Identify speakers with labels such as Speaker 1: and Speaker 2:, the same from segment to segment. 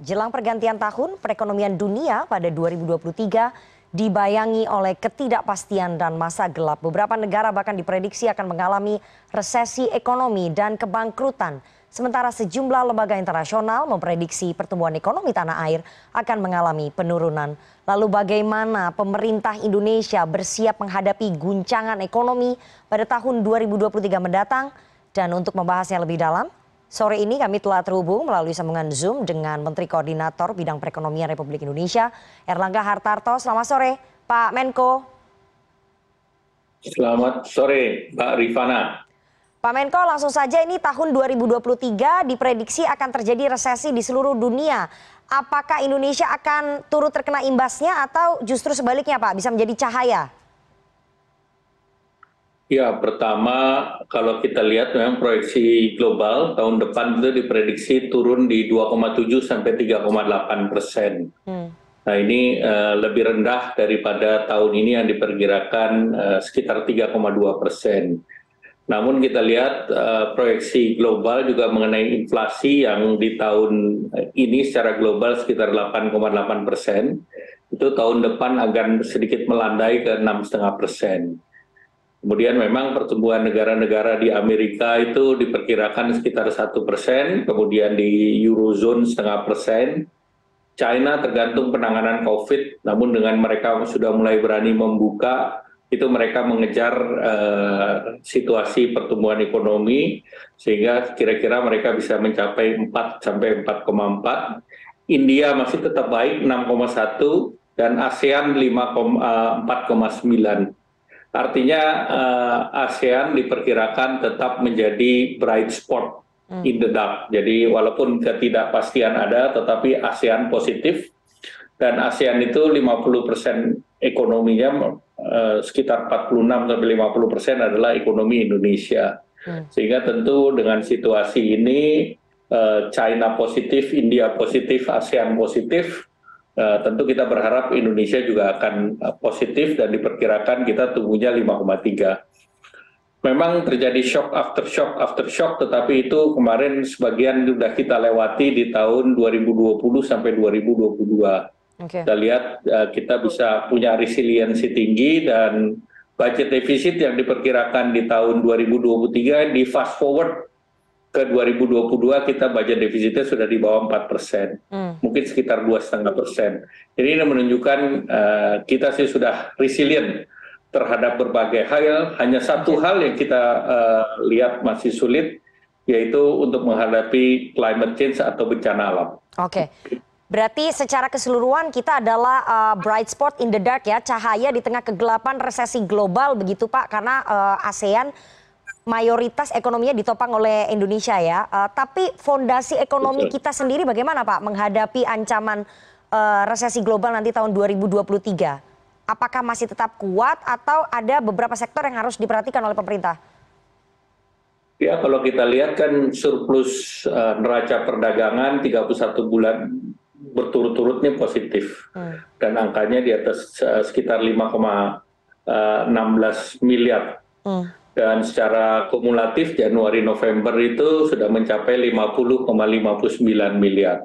Speaker 1: jelang pergantian tahun perekonomian dunia pada 2023 dibayangi oleh ketidakpastian dan masa gelap. Beberapa negara bahkan diprediksi akan mengalami resesi ekonomi dan kebangkrutan. Sementara sejumlah lembaga internasional memprediksi pertumbuhan ekonomi tanah air akan mengalami penurunan. Lalu bagaimana pemerintah indonesia bersiap menghadapi guncangan ekonomi pada tahun 2023 mendatang? Dan untuk membahasnya lebih dalam sore ini kami telah terhubung melalui sambungan zoom dengan menteri koordinator bidang perekonomian republik indonesia erlangga hartarto selamat sore pak menko
Speaker 2: Selamat sore, Mbak Rifana.
Speaker 1: Pak Menko, langsung saja ini tahun 2023 diprediksi akan terjadi resesi di seluruh dunia. Apakah Indonesia akan turut terkena imbasnya atau justru sebaliknya Pak, bisa menjadi cahaya?
Speaker 2: Ya, pertama kalau kita lihat memang proyeksi global tahun depan itu diprediksi turun di 2,7 sampai 3,8 persen. Hmm. Nah ini uh, lebih rendah daripada tahun ini yang diperkirakan uh, sekitar 3,2 persen. Namun kita lihat uh, proyeksi global juga mengenai inflasi yang di tahun ini secara global sekitar 8,8 persen. Itu tahun depan akan sedikit melandai ke 6,5 persen kemudian memang pertumbuhan negara-negara di Amerika itu diperkirakan sekitar satu persen, kemudian di Eurozone setengah persen. China tergantung penanganan COVID, namun dengan mereka sudah mulai berani membuka, itu mereka mengejar uh, situasi pertumbuhan ekonomi, sehingga kira-kira mereka bisa mencapai 4 sampai 4,4. India masih tetap baik 6,1 dan ASEAN 4,9 artinya uh, asean diperkirakan tetap menjadi bright spot hmm. in the dark jadi walaupun ketidakpastian ada tetapi asean positif dan asean itu 50 persen ekonominya uh, sekitar 46 sampai 50 persen adalah ekonomi Indonesia hmm. sehingga tentu dengan situasi ini uh, China positif India positif ASEAN positif tentu kita berharap Indonesia juga akan eh, positif dan diperkirakan kita tumbuhnya 5,3. Memang terjadi shock after shock after shock, tetapi itu kemarin sebagian sudah kita lewati di tahun 2020 sampai 2022. Okay. Kita lihat uh, kita bisa punya resiliensi tinggi dan budget defisit yang diperkirakan di tahun 2023 di fast forward ke 2022 kita budget defisitnya sudah di bawah 4 persen, hmm. mungkin sekitar dua setengah persen. Jadi ini menunjukkan uh, kita sih sudah resilient terhadap berbagai hal. Hanya satu hal yang kita uh, lihat masih sulit, yaitu untuk menghadapi climate change atau bencana alam.
Speaker 1: Oke. Okay. Berarti secara keseluruhan kita adalah uh, bright spot in the dark ya, cahaya di tengah kegelapan resesi global begitu Pak, karena uh, ASEAN mayoritas ekonominya ditopang oleh Indonesia ya. Uh, tapi fondasi ekonomi kita sendiri bagaimana Pak menghadapi ancaman uh, resesi global nanti tahun 2023? Apakah masih tetap kuat atau ada beberapa sektor yang harus diperhatikan oleh pemerintah?
Speaker 2: Ya kalau kita lihat kan surplus uh, neraca perdagangan 31 bulan berturut-turutnya positif hmm. dan angkanya di atas uh, sekitar 5,16 miliar. Hmm dan secara kumulatif Januari November itu sudah mencapai 50,59 miliar.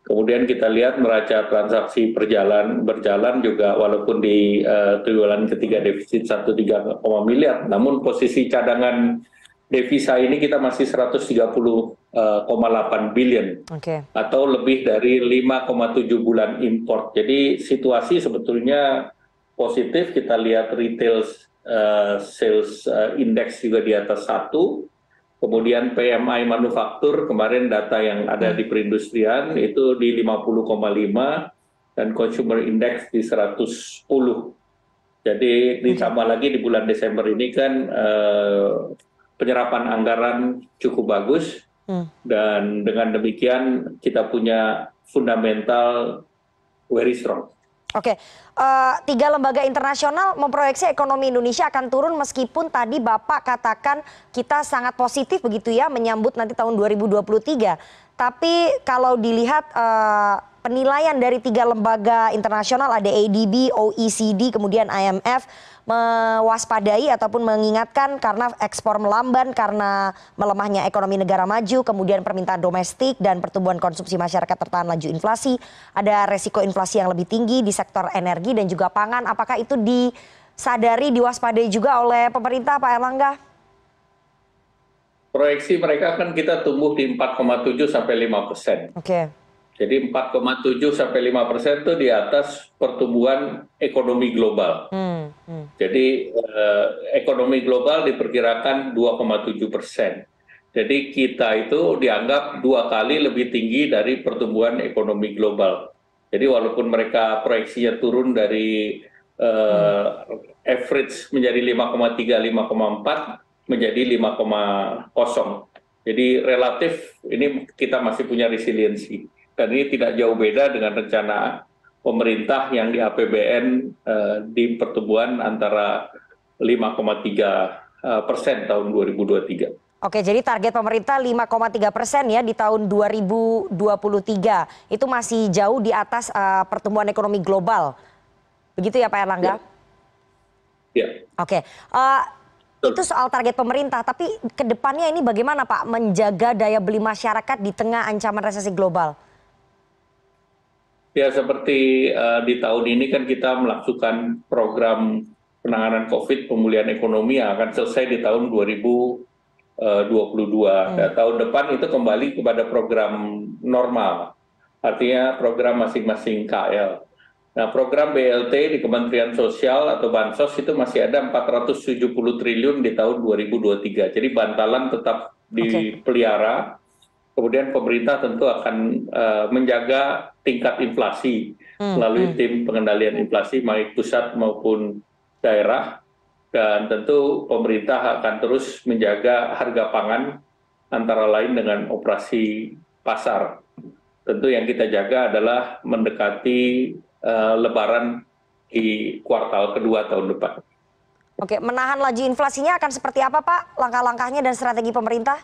Speaker 2: Kemudian kita lihat neraca transaksi perjalan berjalan juga walaupun di uh, triwulan ketiga defisit 13, miliar, namun posisi cadangan devisa ini kita masih 130,8 uh, billion okay. atau lebih dari 5,7 bulan import. Jadi situasi sebetulnya positif kita lihat retail sales uh, index juga di atas satu kemudian PMI manufaktur kemarin data yang ada di perindustrian itu di 50,5 dan consumer index di 110 jadi ditambah lagi di bulan Desember ini kan uh, penyerapan anggaran cukup bagus hmm. dan dengan demikian kita punya fundamental very strong.
Speaker 1: Oke, uh, tiga lembaga internasional memproyeksi ekonomi Indonesia akan turun meskipun tadi Bapak katakan kita sangat positif begitu ya menyambut nanti tahun 2023. Tapi kalau dilihat uh, penilaian dari tiga lembaga internasional ada adb oecd kemudian imf mewaspadai ataupun mengingatkan karena ekspor melamban karena melemahnya ekonomi negara maju kemudian permintaan domestik dan pertumbuhan konsumsi masyarakat tertahan laju inflasi ada resiko inflasi yang lebih tinggi di sektor energi dan juga pangan apakah itu disadari diwaspadai juga oleh pemerintah pak erlangga
Speaker 2: proyeksi mereka kan kita tumbuh di 4,7 sampai 5 persen.
Speaker 1: Oke.
Speaker 2: Jadi 4,7 sampai 5 persen itu di atas pertumbuhan ekonomi global. Hmm, hmm. Jadi eh, ekonomi global diperkirakan 2,7 persen. Jadi kita itu dianggap dua kali lebih tinggi dari pertumbuhan ekonomi global. Jadi walaupun mereka proyeksinya turun dari eh, hmm. average menjadi 5,3, 5,4, menjadi 5,0. Jadi relatif ini kita masih punya resiliensi. Dan ini tidak jauh beda dengan rencana pemerintah yang di APBN eh, di pertumbuhan antara 5,3 eh, persen tahun 2023.
Speaker 1: Oke, jadi target pemerintah 5,3 persen ya di tahun 2023. Itu masih jauh di atas uh, pertumbuhan ekonomi global. Begitu ya Pak Erlangga?
Speaker 2: Ya. ya.
Speaker 1: Oke. Uh, itu soal target pemerintah tapi ke depannya ini bagaimana pak menjaga daya beli masyarakat di tengah ancaman resesi global
Speaker 2: ya seperti uh, di tahun ini kan kita melakukan program penanganan covid pemulihan ekonomi yang akan selesai di tahun 2022 hmm. dan tahun depan itu kembali kepada program normal. Artinya program masing-masing KL nah program blt di kementerian sosial atau bansos itu masih ada 470 triliun di tahun 2023 jadi bantalan tetap dipelihara. Kemudian pemerintah tentu akan uh, menjaga tingkat inflasi hmm, melalui hmm. tim pengendalian inflasi baik pusat maupun daerah dan tentu pemerintah akan terus menjaga harga pangan antara lain dengan operasi pasar tentu yang kita jaga adalah mendekati Eh, lebaran di kuartal kedua tahun depan.
Speaker 1: Oke, menahan laju inflasinya akan seperti apa Pak? Langkah-langkahnya dan strategi pemerintah?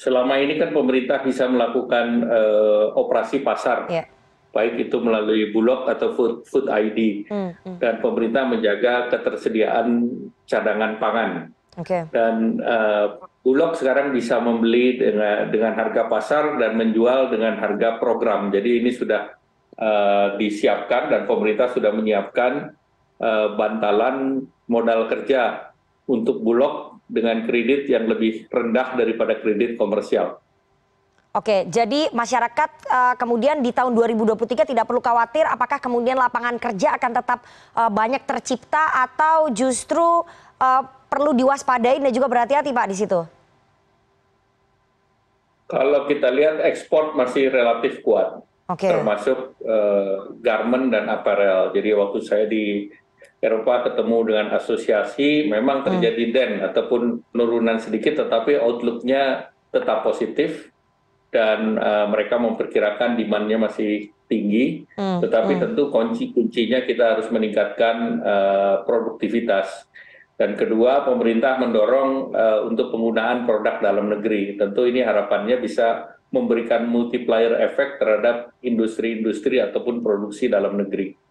Speaker 2: Selama ini kan pemerintah bisa melakukan uh, operasi pasar, yeah. baik itu melalui Bulog atau Food, food ID, hmm, hmm. dan pemerintah menjaga ketersediaan cadangan pangan. Okay. Dan uh, Bulog sekarang bisa membeli dengan dengan harga pasar dan menjual dengan harga program. Jadi ini sudah Eh, disiapkan dan pemerintah sudah menyiapkan eh, bantalan modal kerja untuk bulog dengan kredit yang lebih rendah daripada kredit komersial.
Speaker 1: Oke, jadi masyarakat uh, kemudian di tahun 2023 tidak perlu khawatir apakah kemudian lapangan kerja akan tetap uh, banyak tercipta atau justru uh, perlu diwaspadai dan juga berhati-hati Pak di situ?
Speaker 2: Kalau kita lihat ekspor masih relatif kuat okay. termasuk uh, garment dan apparel. Jadi waktu saya di Eropa ketemu dengan asosiasi, memang hmm. terjadi hmm. den ataupun penurunan sedikit, tetapi outlooknya tetap positif dan uh, mereka memperkirakan demandnya masih tinggi. Hmm. Tetapi hmm. tentu kunci kuncinya kita harus meningkatkan uh, produktivitas. Dan kedua, pemerintah mendorong uh, untuk penggunaan produk dalam negeri. Tentu ini harapannya bisa memberikan multiplier efek terhadap industri-industri ataupun produksi dalam negeri.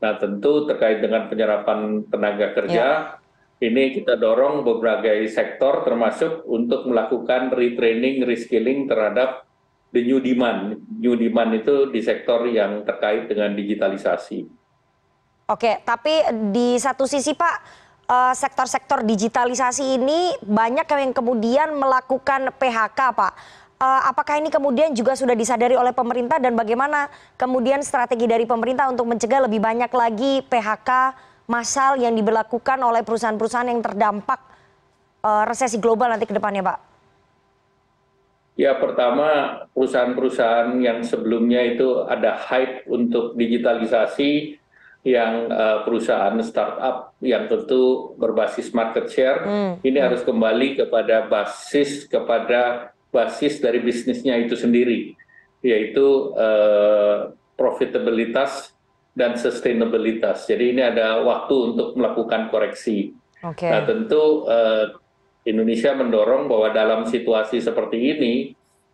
Speaker 2: Nah tentu terkait dengan penyerapan tenaga kerja, ya. ini kita dorong berbagai sektor termasuk untuk melakukan retraining, reskilling terhadap the new demand. New demand itu di sektor yang terkait dengan digitalisasi.
Speaker 1: Oke, tapi di satu sisi Pak, eh, sektor-sektor digitalisasi ini banyak yang kemudian melakukan PHK Pak apakah ini kemudian juga sudah disadari oleh pemerintah dan bagaimana kemudian strategi dari pemerintah untuk mencegah lebih banyak lagi phk massal yang diberlakukan oleh perusahaan-perusahaan yang terdampak uh, resesi global nanti ke depannya Pak?
Speaker 2: Ya pertama perusahaan-perusahaan yang sebelumnya itu ada hype untuk digitalisasi yang uh, perusahaan startup yang tentu berbasis market share hmm. ini hmm. harus kembali kepada basis kepada basis dari bisnisnya itu sendiri, yaitu uh, profitabilitas dan sustainabilitas. Jadi ini ada waktu untuk melakukan koreksi. Okay. Nah tentu uh, Indonesia mendorong bahwa dalam situasi seperti ini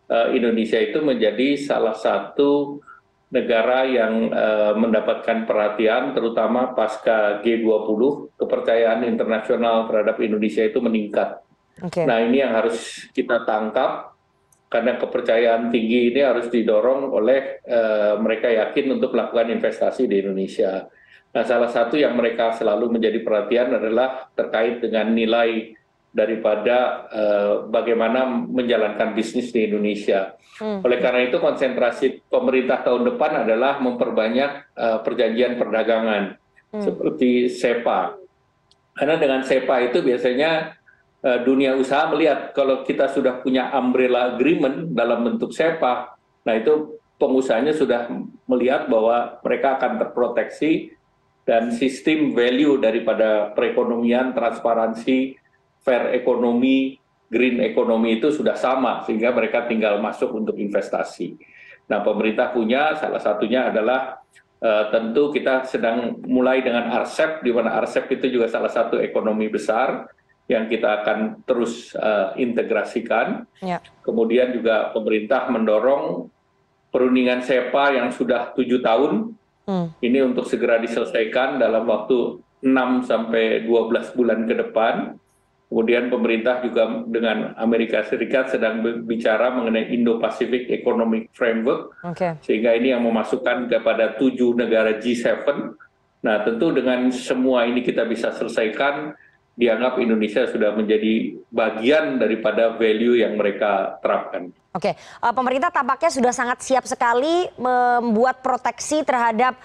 Speaker 2: Indonesia itu menjadi salah satu negara yang mendapatkan perhatian terutama pasca G20 kepercayaan internasional terhadap Indonesia itu meningkat. Okay. Nah ini yang harus kita tangkap karena kepercayaan tinggi ini harus didorong oleh uh, mereka yakin untuk melakukan investasi di Indonesia. Nah salah satu yang mereka selalu menjadi perhatian adalah terkait dengan nilai daripada uh, bagaimana menjalankan bisnis di Indonesia. Hmm. Oleh karena itu konsentrasi pemerintah tahun depan adalah memperbanyak uh, perjanjian perdagangan hmm. seperti SEPA. Karena dengan SEPA itu biasanya dunia usaha melihat kalau kita sudah punya umbrella agreement dalam bentuk SEPA, nah itu pengusahanya sudah melihat bahwa mereka akan terproteksi dan sistem value daripada perekonomian, transparansi, fair ekonomi, green ekonomi itu sudah sama sehingga mereka tinggal masuk untuk investasi. Nah, pemerintah punya salah satunya adalah uh, tentu kita sedang mulai dengan RCEP di mana RCEP itu juga salah satu ekonomi besar yang kita akan terus uh, integrasikan. Ya. Kemudian juga pemerintah mendorong perundingan SEPA yang sudah tujuh tahun hmm. ini untuk segera diselesaikan dalam waktu 6 sampai 12 bulan ke depan kemudian pemerintah juga dengan Amerika Serikat sedang bicara mengenai Indo-Pacific Economic Framework, okay. sehingga ini yang memasukkan kepada tujuh negara G7. Nah, tentu dengan semua ini kita bisa selesaikan, dianggap Indonesia sudah menjadi bagian daripada value yang mereka terapkan.
Speaker 1: Oke, uh, pemerintah tampaknya sudah sangat siap sekali membuat proteksi terhadap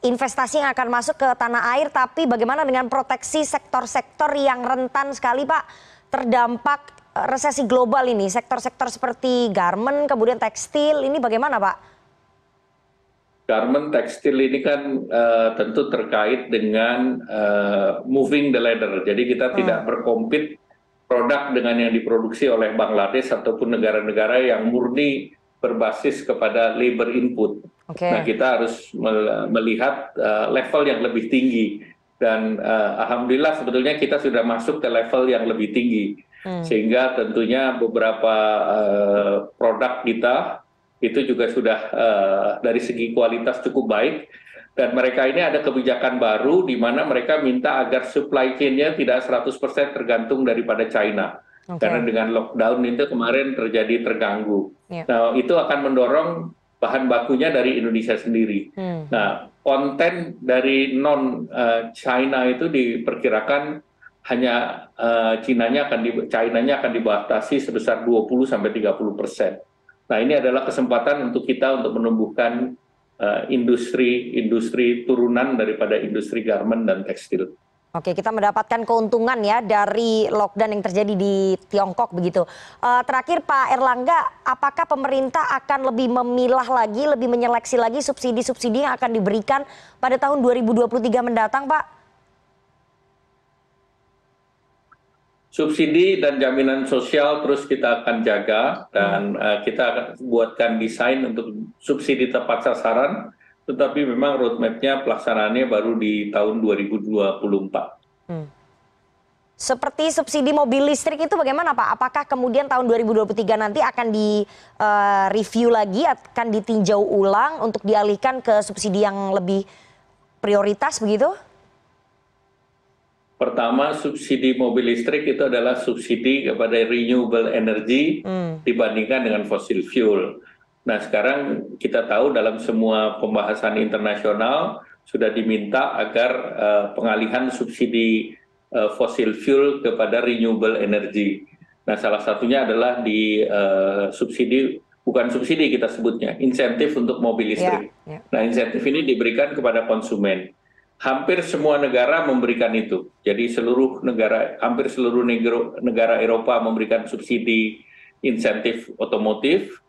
Speaker 1: investasi yang akan masuk ke tanah air, tapi bagaimana dengan proteksi sektor-sektor yang rentan sekali Pak terdampak eh, resesi global ini, sektor-sektor seperti garment, kemudian tekstil, ini bagaimana Pak?
Speaker 2: Garment, tekstil ini kan uh, tentu terkait dengan uh, moving the ladder, jadi kita hmm. tidak berkompet produk dengan yang diproduksi oleh Bangladesh ataupun negara-negara yang murni berbasis kepada labor input. Okay. Nah kita harus melihat uh, level yang lebih tinggi dan uh, alhamdulillah sebetulnya kita sudah masuk ke level yang lebih tinggi hmm. sehingga tentunya beberapa uh, produk kita itu juga sudah uh, dari segi kualitas cukup baik dan mereka ini ada kebijakan baru di mana mereka minta agar supply chain-nya tidak 100% tergantung daripada China. Okay. Karena dengan lockdown itu kemarin terjadi terganggu. Yeah. Nah, itu akan mendorong bahan bakunya dari Indonesia sendiri. Hmm. Nah, konten dari non uh, China itu diperkirakan hanya uh, Chinanya akan di China-nya akan dibatasi sebesar 20 sampai 30 persen. Nah, ini adalah kesempatan untuk kita untuk menumbuhkan uh, industri industri turunan daripada industri garment dan tekstil.
Speaker 1: Oke, kita mendapatkan keuntungan ya dari lockdown yang terjadi di Tiongkok begitu. Uh, terakhir Pak Erlangga, apakah pemerintah akan lebih memilah lagi, lebih menyeleksi lagi subsidi-subsidi yang akan diberikan pada tahun 2023 mendatang, Pak?
Speaker 2: Subsidi dan jaminan sosial terus kita akan jaga dan uh, kita akan buatkan desain untuk subsidi tepat sasaran tetapi memang roadmap-nya pelaksanaannya baru di tahun 2024. Hmm.
Speaker 1: Seperti subsidi mobil listrik itu bagaimana Pak? Apakah kemudian tahun 2023 nanti akan di uh, review lagi, akan ditinjau ulang untuk dialihkan ke subsidi yang lebih prioritas begitu?
Speaker 2: Pertama, subsidi mobil listrik itu adalah subsidi kepada renewable energy hmm. dibandingkan dengan fossil fuel nah sekarang kita tahu dalam semua pembahasan internasional sudah diminta agar uh, pengalihan subsidi uh, fossil fuel kepada renewable energy. Nah, salah satunya adalah di uh, subsidi bukan subsidi kita sebutnya, insentif untuk mobil listrik. Yeah, yeah. Nah, insentif ini diberikan kepada konsumen. Hampir semua negara memberikan itu. Jadi seluruh negara, hampir seluruh negara Eropa memberikan subsidi insentif otomotif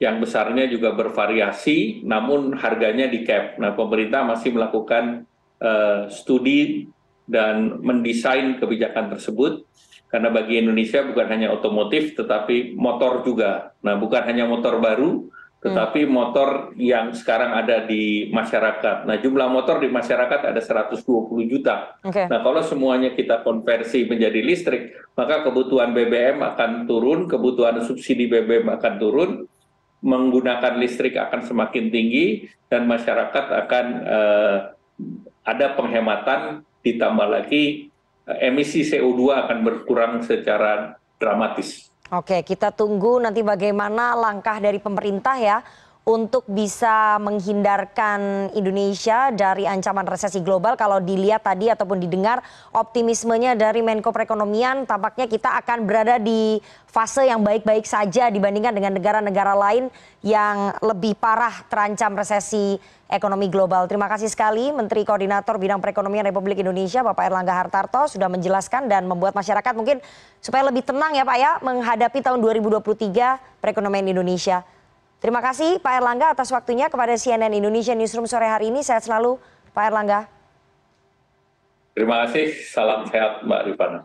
Speaker 2: yang besarnya juga bervariasi, namun harganya di cap. Nah, pemerintah masih melakukan uh, studi dan mendesain kebijakan tersebut, karena bagi Indonesia bukan hanya otomotif, tetapi motor juga. Nah, bukan hanya motor baru, tetapi motor yang sekarang ada di masyarakat. Nah, jumlah motor di masyarakat ada 120 juta.
Speaker 1: Okay.
Speaker 2: Nah, kalau semuanya kita konversi menjadi listrik, maka kebutuhan BBM akan turun, kebutuhan subsidi BBM akan turun, menggunakan listrik akan semakin tinggi, dan masyarakat akan uh, ada penghematan, ditambah lagi uh, emisi CO2 akan berkurang secara dramatis.
Speaker 1: Oke, kita tunggu nanti bagaimana langkah dari pemerintah ya untuk bisa menghindarkan Indonesia dari ancaman resesi global. Kalau dilihat tadi ataupun didengar optimismenya dari Menko Perekonomian, tampaknya kita akan berada di fase yang baik-baik saja dibandingkan dengan negara-negara lain yang lebih parah terancam resesi ekonomi global. Terima kasih sekali Menteri Koordinator Bidang Perekonomian Republik Indonesia Bapak Erlangga Hartarto sudah menjelaskan dan membuat masyarakat mungkin supaya lebih tenang ya Pak ya menghadapi tahun 2023 perekonomian Indonesia. Terima kasih Pak Erlangga atas waktunya kepada CNN Indonesia Newsroom sore hari ini. Sehat selalu Pak Erlangga.
Speaker 2: Terima kasih, salam sehat Mbak Rifana.